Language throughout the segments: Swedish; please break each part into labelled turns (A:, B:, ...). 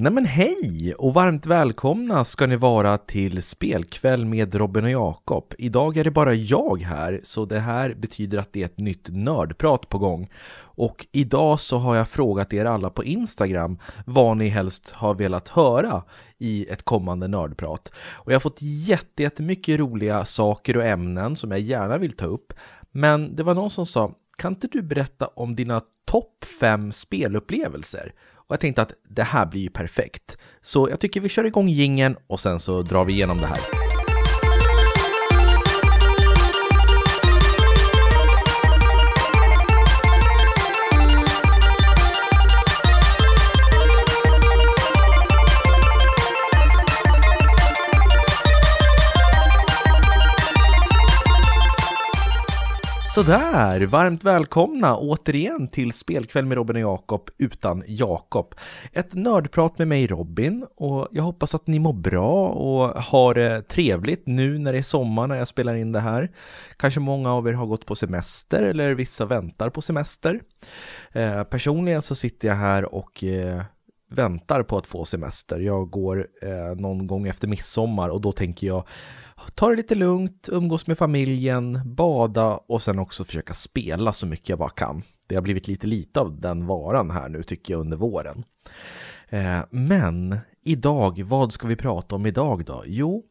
A: Nej men hej och varmt välkomna ska ni vara till spelkväll med Robin och Jakob. Idag är det bara jag här, så det här betyder att det är ett nytt nördprat på gång. Och idag så har jag frågat er alla på Instagram vad ni helst har velat höra i ett kommande nördprat. Och jag har fått jättemycket roliga saker och ämnen som jag gärna vill ta upp. Men det var någon som sa, kan inte du berätta om dina topp fem spelupplevelser? Och jag tänkte att det här blir ju perfekt. Så jag tycker vi kör igång gingen och sen så drar vi igenom det här. Sådär, varmt välkomna återigen till Spelkväll med Robin och Jakob utan Jakob. Ett nördprat med mig Robin och jag hoppas att ni mår bra och har det trevligt nu när det är sommar när jag spelar in det här. Kanske många av er har gått på semester eller vissa väntar på semester. Eh, personligen så sitter jag här och eh, väntar på att få semester. Jag går eh, någon gång efter midsommar och då tänker jag ta det lite lugnt, umgås med familjen, bada och sen också försöka spela så mycket jag bara kan. Det har blivit lite lite av den varan här nu tycker jag under våren. Eh, men idag, vad ska vi prata om idag då? Jo,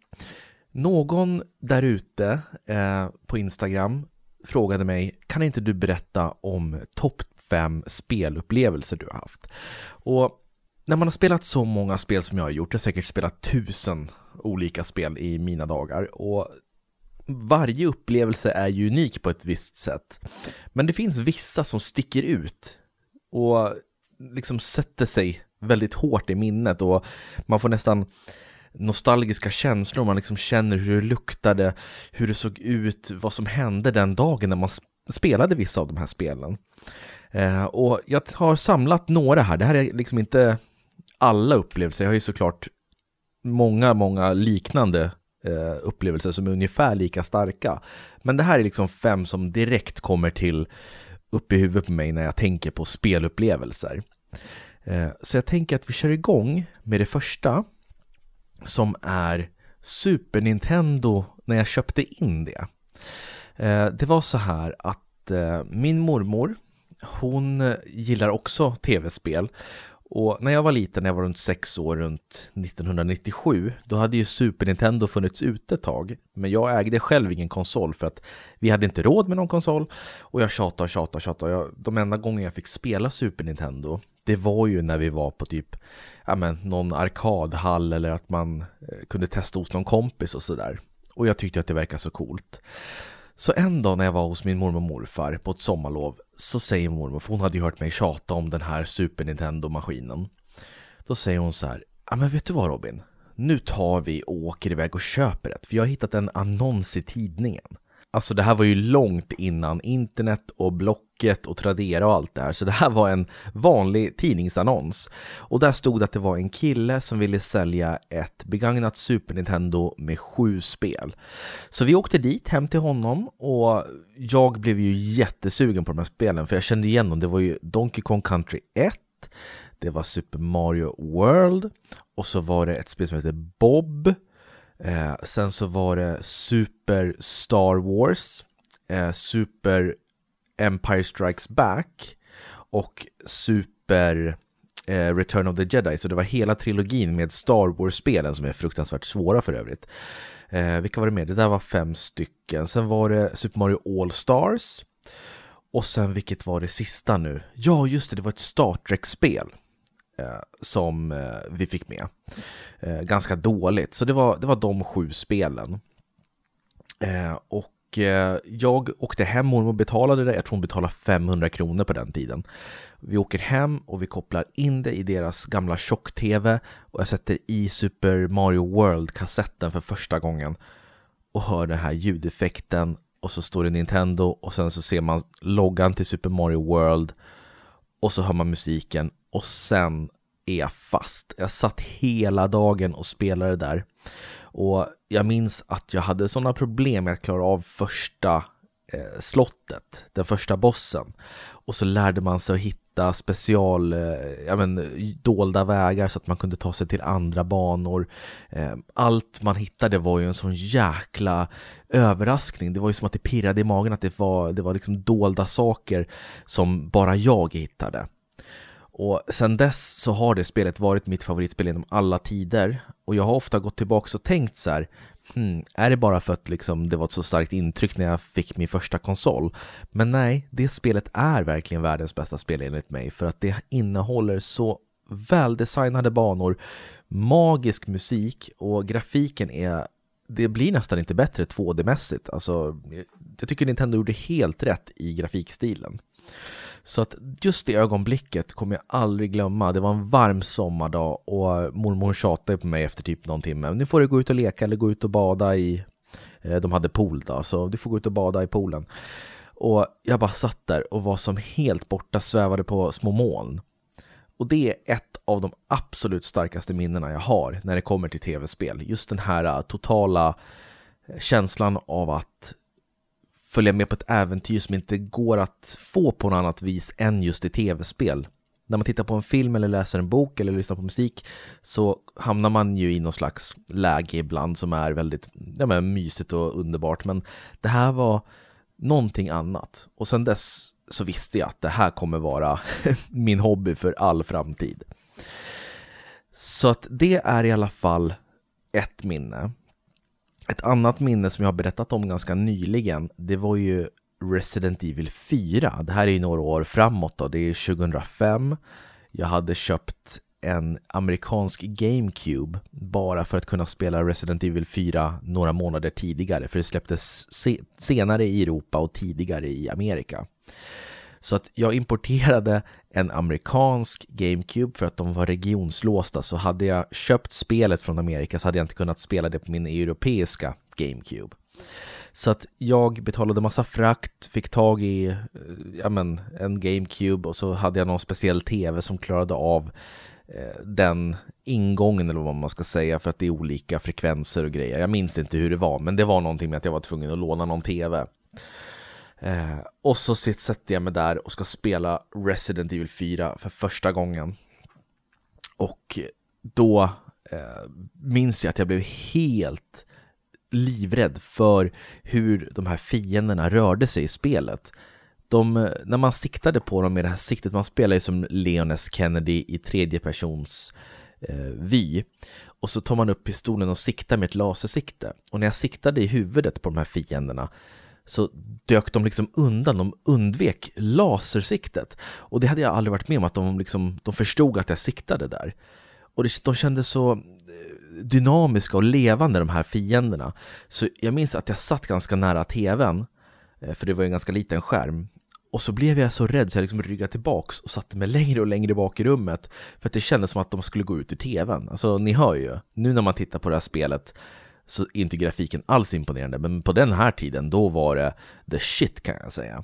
A: någon där ute eh, på Instagram frågade mig, kan inte du berätta om topp fem spelupplevelser du har haft? Och när man har spelat så många spel som jag har gjort, jag har säkert spelat tusen olika spel i mina dagar och varje upplevelse är ju unik på ett visst sätt. Men det finns vissa som sticker ut och liksom sätter sig väldigt hårt i minnet och man får nästan nostalgiska känslor, man liksom känner hur det luktade, hur det såg ut, vad som hände den dagen när man spelade vissa av de här spelen. Eh, och jag har samlat några här, det här är liksom inte alla upplevelser, jag har ju såklart många, många liknande eh, upplevelser som är ungefär lika starka. Men det här är liksom fem som direkt kommer till upp i huvudet på mig när jag tänker på spelupplevelser. Eh, så jag tänker att vi kör igång med det första som är Super Nintendo när jag köpte in det. Eh, det var så här att eh, min mormor hon eh, gillar också tv-spel och när jag var liten, när jag var runt sex år, runt 1997, då hade ju Super Nintendo funnits ute ett tag. Men jag ägde själv ingen konsol för att vi hade inte råd med någon konsol. Och jag tjatade och tjatade och tjatade. Jag, de enda gånger jag fick spela Super Nintendo, det var ju när vi var på typ ja, men, någon arkadhall eller att man eh, kunde testa hos någon kompis och sådär. Och jag tyckte att det verkade så coolt. Så en dag när jag var hos min mormor och morfar på ett sommarlov så säger mormor, för hon hade ju hört mig tjata om den här Super Nintendo-maskinen. Då säger hon så här, ja men vet du vad Robin? Nu tar vi och åker iväg och köper ett, för jag har hittat en annons i tidningen. Alltså det här var ju långt innan internet och Blocket och Tradera och allt det här. Så det här var en vanlig tidningsannons. Och där stod det att det var en kille som ville sälja ett begagnat Super Nintendo med sju spel. Så vi åkte dit hem till honom och jag blev ju jättesugen på de här spelen för jag kände igen dem. Det var ju Donkey Kong Country 1, det var Super Mario World och så var det ett spel som heter Bob Eh, sen så var det Super Star Wars, eh, Super Empire Strikes Back och Super eh, Return of the Jedi. Så det var hela trilogin med Star Wars-spelen som är fruktansvärt svåra för övrigt. Eh, vilka var det mer? Det där var fem stycken. Sen var det Super Mario All Stars. Och sen vilket var det sista nu? Ja, just det, det var ett Star Trek-spel Eh, som eh, vi fick med. Eh, ganska dåligt, så det var, det var de sju spelen. Eh, och eh, jag åkte hem, mormor betalade det, jag tror hon betalade 500 kronor på den tiden. Vi åker hem och vi kopplar in det i deras gamla tjock-tv och jag sätter i Super Mario World-kassetten för första gången och hör den här ljudeffekten och så står det Nintendo och sen så ser man loggan till Super Mario World och så hör man musiken och sen är jag fast. Jag satt hela dagen och spelade där. Och jag minns att jag hade sådana problem med att klara av första eh, slottet, den första bossen. Och så lärde man sig att hitta special, eh, ja men dolda vägar så att man kunde ta sig till andra banor. Eh, allt man hittade var ju en sån jäkla överraskning. Det var ju som att det pirrade i magen att det var, det var liksom dolda saker som bara jag hittade. Och sen dess så har det spelet varit mitt favoritspel genom alla tider och jag har ofta gått tillbaka och tänkt så här hmm, är det bara för att liksom det var ett så starkt intryck när jag fick min första konsol? Men nej, det spelet är verkligen världens bästa spel enligt mig för att det innehåller så väldesignade banor, magisk musik och grafiken är det blir nästan inte bättre 2D-mässigt. Alltså, jag tycker Nintendo gjorde helt rätt i grafikstilen. Så att just det ögonblicket kommer jag aldrig glömma. Det var en varm sommardag och mormor tjatade på mig efter typ någon timme. Nu får du gå ut och leka eller gå ut och bada i... Eh, de hade pool då, så du får gå ut och bada i poolen. Och jag bara satt där och var som helt borta, svävade på små moln. Och det är ett av de absolut starkaste minnena jag har när det kommer till tv-spel. Just den här eh, totala eh, känslan av att följa med på ett äventyr som inte går att få på något annat vis än just i tv-spel. När man tittar på en film eller läser en bok eller lyssnar på musik så hamnar man ju i någon slags läge ibland som är väldigt ja, men, mysigt och underbart. Men det här var någonting annat. Och sen dess så visste jag att det här kommer vara min hobby för all framtid. Så att det är i alla fall ett minne. Ett annat minne som jag har berättat om ganska nyligen, det var ju Resident Evil 4. Det här är ju några år framåt då, det är 2005. Jag hade köpt en amerikansk GameCube bara för att kunna spela Resident Evil 4 några månader tidigare, för det släpptes se senare i Europa och tidigare i Amerika. Så att jag importerade en amerikansk GameCube för att de var regionslåsta, så hade jag köpt spelet från Amerika så hade jag inte kunnat spela det på min europeiska GameCube. Så att jag betalade massa frakt, fick tag i eh, ja men, en GameCube och så hade jag någon speciell TV som klarade av eh, den ingången eller vad man ska säga för att det är olika frekvenser och grejer. Jag minns inte hur det var, men det var någonting med att jag var tvungen att låna någon TV. Eh, och så sätter jag mig där och ska spela Resident Evil 4 för första gången. Och då eh, minns jag att jag blev helt livrädd för hur de här fienderna rörde sig i spelet de, när man siktade på dem med det här siktet, man spelar ju som Leon S. Kennedy i tredje persons eh, vy. Och så tar man upp pistolen och siktar med ett lasersikte. Och när jag siktade i huvudet på de här fienderna så dök de liksom undan, de undvek lasersiktet. Och det hade jag aldrig varit med om, att de, liksom, de förstod att jag siktade där. Och det, de kändes så eh, dynamiska och levande de här fienderna. Så jag minns att jag satt ganska nära tvn, eh, för det var en ganska liten skärm. Och så blev jag så rädd så jag liksom ryggade tillbaks och satte mig längre och längre bak i rummet för att det kändes som att de skulle gå ut ur tvn. Alltså ni hör ju, nu när man tittar på det här spelet så är inte grafiken alls imponerande, men på den här tiden då var det the shit kan jag säga.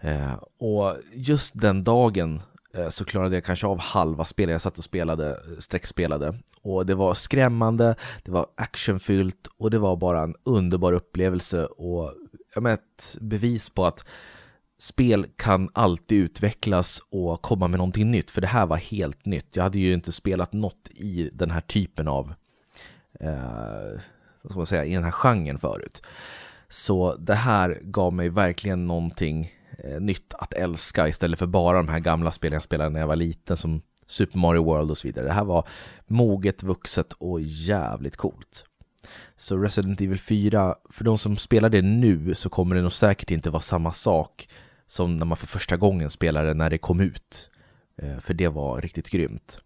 A: Eh, och just den dagen eh, så klarade jag kanske av halva spelet. Jag satt och spelade, eh, streckspelade. Och det var skrämmande, det var actionfyllt och det var bara en underbar upplevelse och jag menar, ett bevis på att spel kan alltid utvecklas och komma med någonting nytt, för det här var helt nytt. Jag hade ju inte spelat något i den här typen av, eh, vad ska man säga, i den här genren förut. Så det här gav mig verkligen någonting eh, nytt att älska istället för bara de här gamla spelen jag spelade när jag var liten som Super Mario World och så vidare. Det här var moget, vuxet och jävligt coolt. Så Resident Evil 4, för de som spelar det nu så kommer det nog säkert inte vara samma sak som när man för första gången spelade när det kom ut. Eh, för det var riktigt grymt.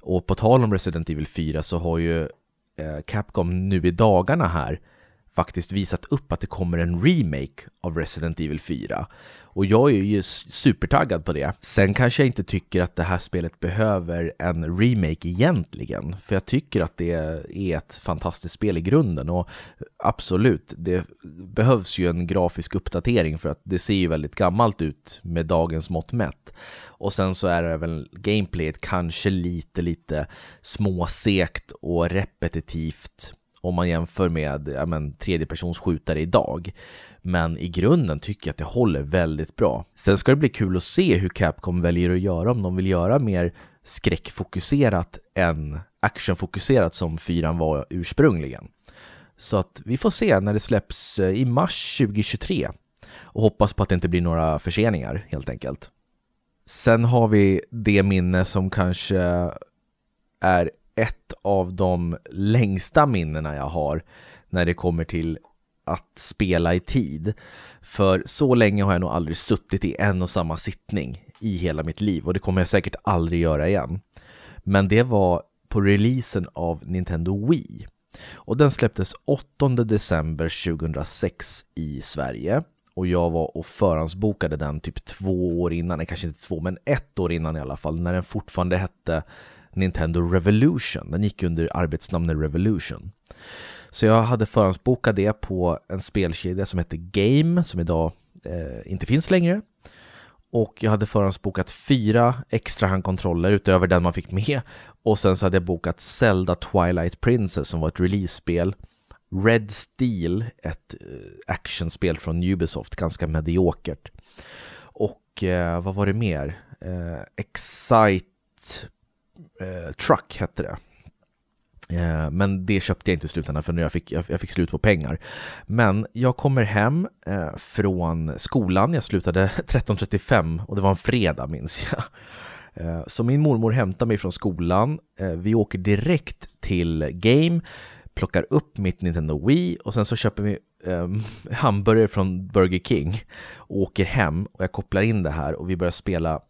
A: Och på tal om Resident Evil 4 så har ju Eh, Capcom nu i dagarna här faktiskt visat upp att det kommer en remake av Resident Evil 4. Och jag är ju supertaggad på det. Sen kanske jag inte tycker att det här spelet behöver en remake egentligen, för jag tycker att det är ett fantastiskt spel i grunden och absolut, det behövs ju en grafisk uppdatering för att det ser ju väldigt gammalt ut med dagens mått mätt. Och sen så är även gameplayet kanske lite, lite småsekt och repetitivt om man jämför med ja, men, tredjepersonsskjutare idag. Men i grunden tycker jag att det håller väldigt bra. Sen ska det bli kul att se hur Capcom väljer att göra, om de vill göra mer skräckfokuserat än actionfokuserat som fyran var ursprungligen. Så att vi får se när det släpps eh, i mars 2023 och hoppas på att det inte blir några förseningar helt enkelt. Sen har vi det minne som kanske är ett av de längsta minnena jag har när det kommer till att spela i tid. För så länge har jag nog aldrig suttit i en och samma sittning i hela mitt liv och det kommer jag säkert aldrig göra igen. Men det var på releasen av Nintendo Wii. Och den släpptes 8 december 2006 i Sverige. Och jag var och förhandsbokade den typ två år innan, nej kanske inte två, men ett år innan i alla fall, när den fortfarande hette Nintendo Revolution. Den gick under arbetsnamnet Revolution. Så jag hade förhandsbokat det på en spelkedja som hette Game, som idag eh, inte finns längre. Och jag hade förhandsbokat fyra extra handkontroller utöver den man fick med. Och sen så hade jag bokat Zelda Twilight Princess som var ett release-spel. Red Steel, ett eh, actionspel från Ubisoft, ganska mediokert. Och eh, vad var det mer? Eh, Excite eh, Truck hette det. Eh, men det köpte jag inte i slutändan för jag fick, jag, jag fick slut på pengar. Men jag kommer hem eh, från skolan, jag slutade 13.35 och det var en fredag minns jag. Eh, så min mormor hämtar mig från skolan, eh, vi åker direkt till Game, plockar upp mitt Nintendo Wii och sen så köper vi ehm, hamburgare från Burger King och åker hem och jag kopplar in det här och vi börjar spela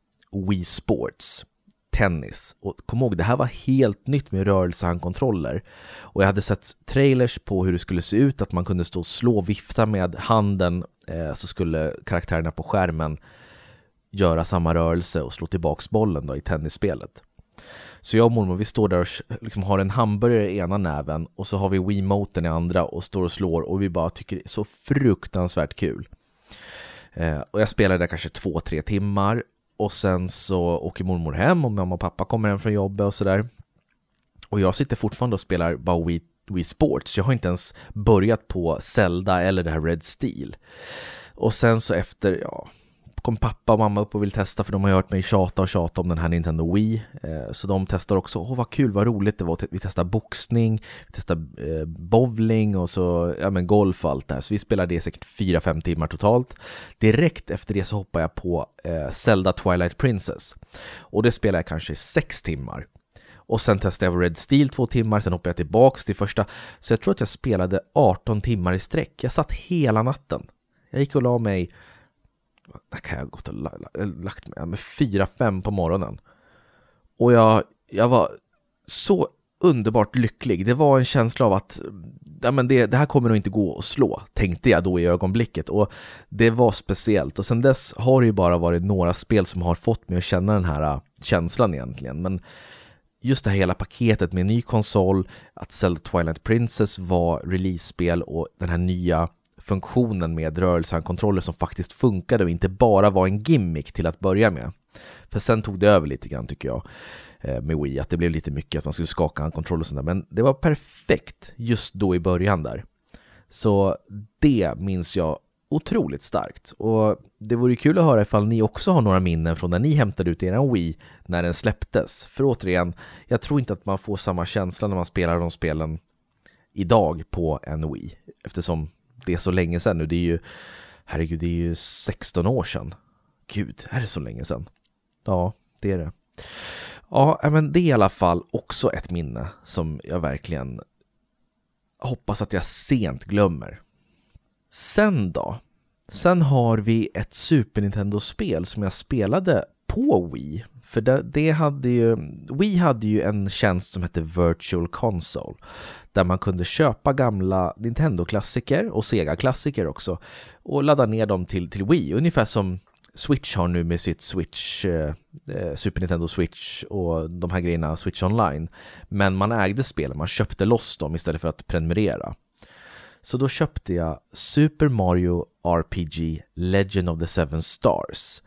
A: Wii Sports tennis. Och kom ihåg, det här var helt nytt med rörelsehandkontroller. Och jag hade sett trailers på hur det skulle se ut, att man kunde stå och slå och vifta med handen eh, så skulle karaktärerna på skärmen göra samma rörelse och slå tillbaks bollen då i tennisspelet. Så jag och mormor vi står där och liksom har en hamburgare i ena näven och så har vi Wiimoten i andra och står och slår och vi bara tycker det är så fruktansvärt kul. Eh, och jag spelade där kanske två, tre timmar och sen så åker mormor hem och mamma och pappa kommer hem från jobbet och sådär. Och jag sitter fortfarande och spelar bara Wii, Wii Sports. Jag har inte ens börjat på Zelda eller det här Red Steel. Och sen så efter, ja, kom pappa och mamma upp och vill testa för de har hört mig tjata och tjata om den här Nintendo Wii. Eh, så de testar också, åh vad kul, vad roligt det var. Vi testar boxning, vi testar eh, bowling och så ja, men golf och allt det här. Så vi spelade det säkert 4-5 timmar totalt. Direkt efter det så hoppar jag på eh, Zelda Twilight Princess. Och det spelar jag kanske 6 timmar. Och sen testade jag Red Steel två timmar, sen hoppade jag tillbaks till första. Så jag tror att jag spelade 18 timmar i sträck. Jag satt hela natten. Jag gick och la mig där kan jag gått och lagt mig? Med fyra, fem på morgonen. Och jag, jag var så underbart lycklig. Det var en känsla av att ja, men det, det här kommer nog inte gå att slå, tänkte jag då i ögonblicket. Och det var speciellt. Och sen dess har det ju bara varit några spel som har fått mig att känna den här äh, känslan egentligen. Men just det här hela paketet med en ny konsol, att Zelda Twilight Princess var release-spel och den här nya funktionen med rörelsehandkontroller som faktiskt funkade och inte bara var en gimmick till att börja med. För sen tog det över lite grann tycker jag eh, med Wii, att det blev lite mycket att man skulle skaka handkontroller och sånt där. Men det var perfekt just då i början där. Så det minns jag otroligt starkt. Och det vore kul att höra ifall ni också har några minnen från när ni hämtade ut er Wii när den släpptes. För återigen, jag tror inte att man får samma känsla när man spelar de spelen idag på en Wii. Eftersom det är så länge sedan nu. Det är ju, herregud, det är ju 16 år sedan. Gud, är det så länge sedan? Ja, det är det. Ja, men det är i alla fall också ett minne som jag verkligen hoppas att jag sent glömmer. Sen då? Sen har vi ett Super Nintendo-spel som jag spelade på Wii. För det, det, hade ju, Wii hade ju en tjänst som hette Virtual Console där man kunde köpa gamla Nintendo-klassiker och Sega-klassiker också och ladda ner dem till, till Wii, ungefär som Switch har nu med sitt Switch, eh, eh, Super Nintendo Switch och de här grejerna, Switch Online. Men man ägde spelen, man köpte loss dem istället för att prenumerera. Så då köpte jag Super Mario RPG Legend of the Seven Stars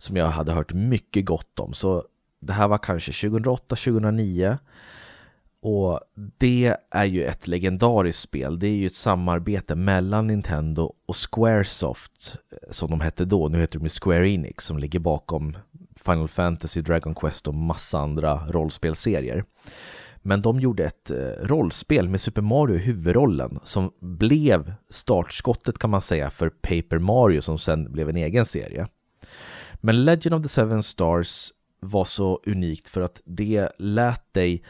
A: som jag hade hört mycket gott om. Så det här var kanske 2008-2009 Och det är ju ett legendariskt spel. Det är ju ett samarbete mellan Nintendo och Squaresoft eh, som de hette då. Nu heter de Square Enix som ligger bakom Final Fantasy, Dragon Quest och massa andra rollspelserier. Men de gjorde ett eh, rollspel med Super Mario i huvudrollen som blev startskottet kan man säga för Paper Mario som sen blev en egen serie. Men Legend of the Seven Stars var så unikt för att det lät dig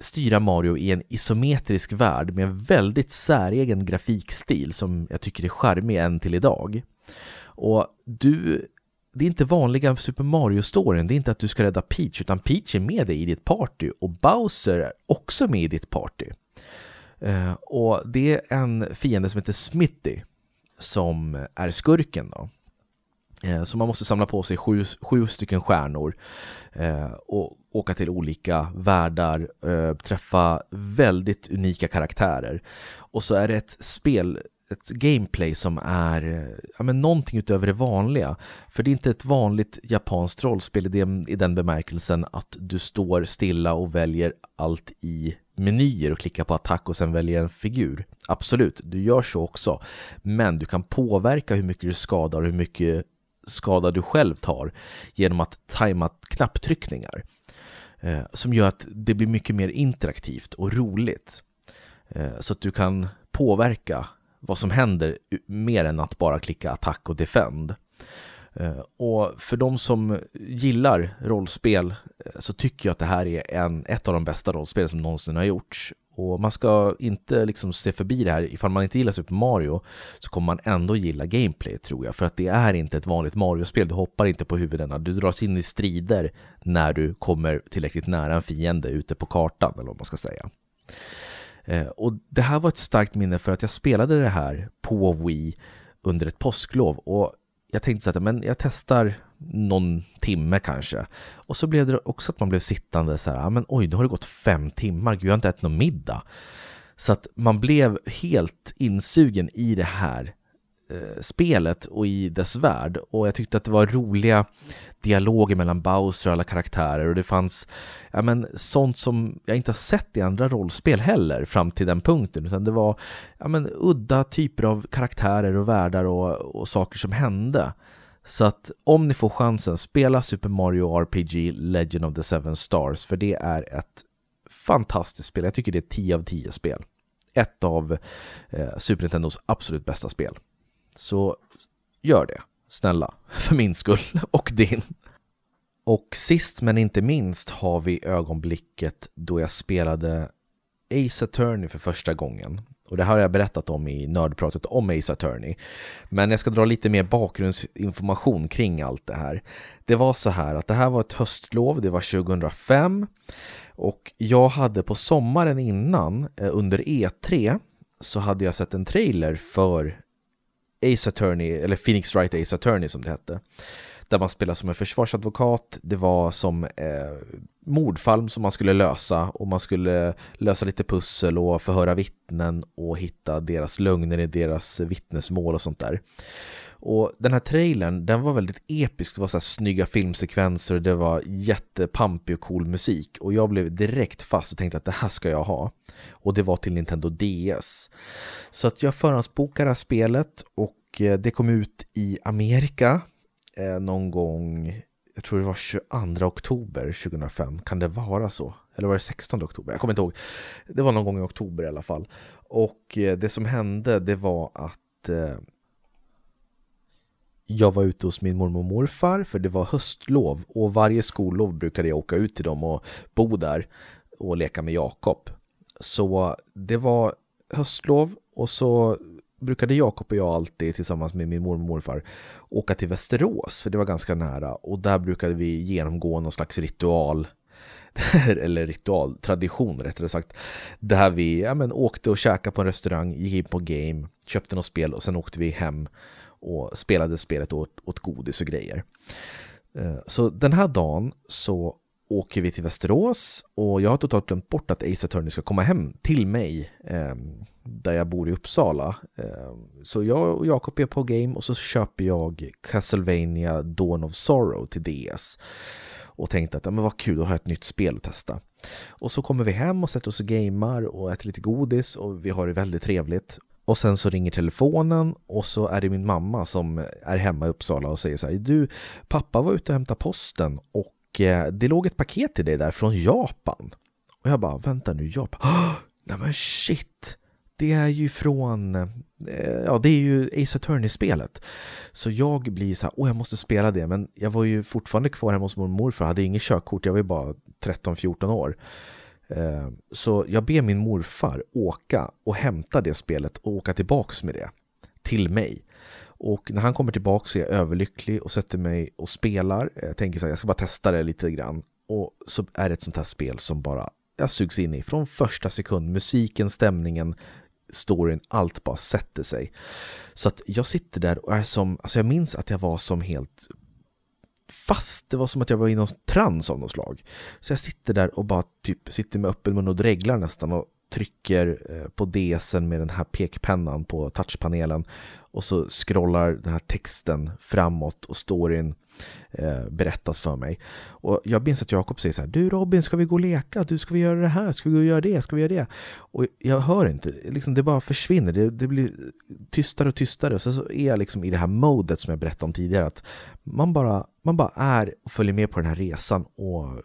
A: styra Mario i en isometrisk värld med en väldigt säregen grafikstil som jag tycker är charmig än till idag. Och du, det är inte vanliga Super Mario-storyn, det är inte att du ska rädda Peach, utan Peach är med dig i ditt party och Bowser är också med i ditt party. Eh, och det är en fiende som heter Smitty som är skurken då. Eh, så man måste samla på sig sju, sju stycken stjärnor eh, och åka till olika världar, eh, träffa väldigt unika karaktärer. Och så är det ett spel ett gameplay som är ja, men någonting utöver det vanliga. För det är inte ett vanligt japanskt rollspel i den, i den bemärkelsen att du står stilla och väljer allt i menyer och klickar på attack och sen väljer en figur. Absolut, du gör så också. Men du kan påverka hur mycket du skadar och hur mycket skada du själv tar genom att tajma knapptryckningar. Eh, som gör att det blir mycket mer interaktivt och roligt. Eh, så att du kan påverka vad som händer mer än att bara klicka attack och defend. Eh, och för de som gillar rollspel eh, så tycker jag att det här är en, ett av de bästa rollspel som någonsin har gjorts. Och man ska inte liksom se förbi det här, ifall man inte gillar Super Mario så kommer man ändå gilla gameplay tror jag. För att det är inte ett vanligt Mario-spel, du hoppar inte på huvudena, du dras in i strider när du kommer tillräckligt nära en fiende ute på kartan eller vad man ska säga. Eh, och det här var ett starkt minne för att jag spelade det här på Wii under ett påsklov och jag tänkte så att men jag testar någon timme kanske. Och så blev det också att man blev sittande så här, ah, men oj, nu har det gått fem timmar, gud, jag har inte ätit någon middag. Så att man blev helt insugen i det här Eh, spelet och i dess värld. Och jag tyckte att det var roliga dialoger mellan Bowser och alla karaktärer och det fanns ja, men, sånt som jag inte har sett i andra rollspel heller fram till den punkten. Utan det var ja, men, udda typer av karaktärer och världar och, och saker som hände. Så att om ni får chansen, spela Super Mario RPG Legend of the Seven Stars för det är ett fantastiskt spel. Jag tycker det är 10 av 10 spel. Ett av eh, Super Nintendos absolut bästa spel. Så gör det, snälla, för min skull och din. Och sist men inte minst har vi ögonblicket då jag spelade Ace Attorney för första gången. Och det här har jag berättat om i nördpratet om Ace Attorney. Men jag ska dra lite mer bakgrundsinformation kring allt det här. Det var så här att det här var ett höstlov, det var 2005 och jag hade på sommaren innan eh, under E3 så hade jag sett en trailer för Ace Attorney, eller Phoenix Wright Ace Attorney som det hette. Där man spelar som en försvarsadvokat, det var som eh, mordfall som man skulle lösa och man skulle lösa lite pussel och förhöra vittnen och hitta deras lögner i deras vittnesmål och sånt där. Och den här trailern, den var väldigt episk, det var så här snygga filmsekvenser, det var jättepampig och cool musik och jag blev direkt fast och tänkte att det här ska jag ha. Och det var till Nintendo DS. Så att jag förhandsbokade det här spelet och eh, det kom ut i Amerika eh, någon gång, jag tror det var 22 oktober 2005, kan det vara så? Eller var det 16 oktober? Jag kommer inte ihåg. Det var någon gång i oktober i alla fall. Och eh, det som hände det var att eh, jag var ute hos min mormor och morfar för det var höstlov och varje skollov brukade jag åka ut till dem och bo där och leka med Jakob. Så det var höstlov och så brukade Jakob och jag alltid tillsammans med min mormor och morfar åka till Västerås för det var ganska nära och där brukade vi genomgå någon slags ritual eller ritual, tradition rättare sagt där vi ja, men, åkte och käkade på en restaurang, gick in på game, köpte något spel och sen åkte vi hem och spelade spelet åt, åt godis och grejer. Eh, så den här dagen så åker vi till Västerås och jag har totalt glömt bort att Ace Attorney ska komma hem till mig eh, där jag bor i Uppsala. Eh, så jag och Jakob är på game och så köper jag Castlevania Dawn of Sorrow till DS och tänkte att ja, men vad kul, har jag ett nytt spel att testa. Och så kommer vi hem och sätter oss och gamar och äter lite godis och vi har det väldigt trevligt. Och sen så ringer telefonen och så är det min mamma som är hemma i Uppsala och säger så här Du, pappa var ute och hämtade posten och eh, det låg ett paket till dig där från Japan. Och jag bara, vänta nu, Japan? Nej men shit! Det är ju från, eh, ja det är ju Ace Attorney-spelet. Så jag blir så här, åh jag måste spela det, men jag var ju fortfarande kvar hemma hos mormor och morfar, hade inget körkort, jag var ju bara 13-14 år. Eh, så jag ber min morfar åka och hämta det spelet och åka tillbaks med det till mig. Och när han kommer tillbaka så är jag överlycklig och sätter mig och spelar. Jag tänker så här, jag ska bara testa det lite grann. Och så är det ett sånt här spel som bara jag sugs in i från första sekund. Musiken, stämningen, storyn, allt bara sätter sig. Så att jag sitter där och är som, alltså jag minns att jag var som helt fast. Det var som att jag var i någon trans av något slag. Så jag sitter där och bara typ sitter med öppen mun och dreglar nästan och trycker eh, på DSen med den här pekpennan på touchpanelen och så scrollar den här texten framåt och storyn eh, berättas för mig. Och jag minns att Jakob säger så här, du Robin, ska vi gå och leka? Du, ska vi göra det här? Ska vi gå och göra det? Ska vi göra det? Och jag hör inte, liksom, det bara försvinner. Det, det blir tystare och tystare. Så, så är jag liksom i det här modet som jag berättade om tidigare, att man bara, man bara är och följer med på den här resan och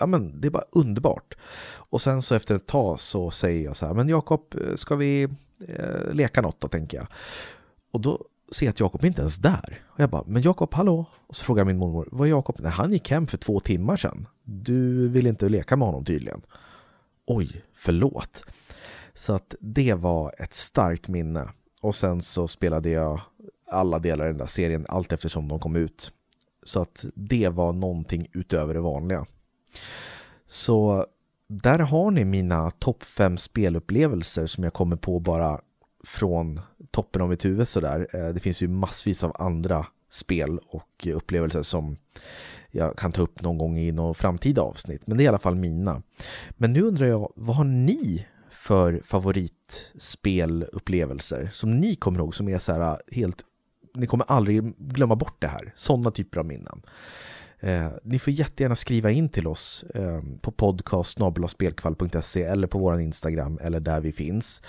A: ja, men det är bara underbart. Och sen så efter ett tag så säger jag så här, men Jakob, ska vi eh, leka något då, tänker jag. Och då ser jag att Jakob inte ens där. Och jag bara, men Jakob, hallå? Och så frågar min mormor, Var är Jakob? Nej, han gick hem för två timmar sedan. Du vill inte leka med honom tydligen. Oj, förlåt. Så att det var ett starkt minne. Och sen så spelade jag alla delar i den där serien allt eftersom de kom ut. Så att det var någonting utöver det vanliga. Så där har ni mina topp fem spelupplevelser som jag kommer på bara från toppen av mitt huvud sådär. Eh, det finns ju massvis av andra spel och upplevelser som jag kan ta upp någon gång i något framtida avsnitt. Men det är i alla fall mina. Men nu undrar jag, vad har ni för favoritspelupplevelser som ni kommer ihåg som är så här helt, ni kommer aldrig glömma bort det här, sådana typer av minnen. Eh, ni får jättegärna skriva in till oss eh, på podcast eller på vår Instagram eller där vi finns.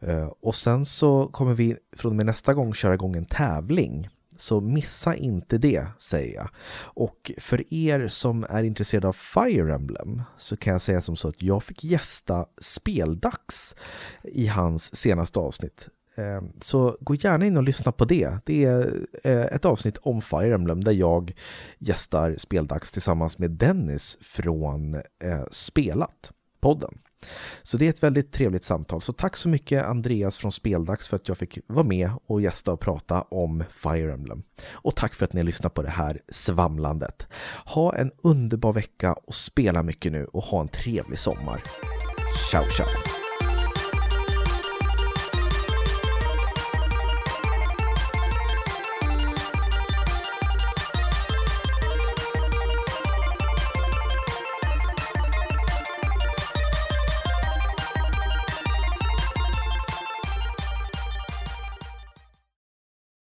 A: Eh, och sen så kommer vi från och med nästa gång köra igång en tävling. Så missa inte det, säger jag. Och för er som är intresserade av Fire Emblem så kan jag säga som så att jag fick gästa Speldags i hans senaste avsnitt. Ehm, så gå gärna in och lyssna på det. Det är eh, ett avsnitt om Fire Emblem där jag gästar Speldags tillsammans med Dennis från eh, Spelat, podden. Så det är ett väldigt trevligt samtal. Så tack så mycket Andreas från Speldags för att jag fick vara med och gästa och prata om Fire Emblem. Och tack för att ni lyssnar på det här svamlandet. Ha en underbar vecka och spela mycket nu och ha en trevlig sommar. Ciao ciao!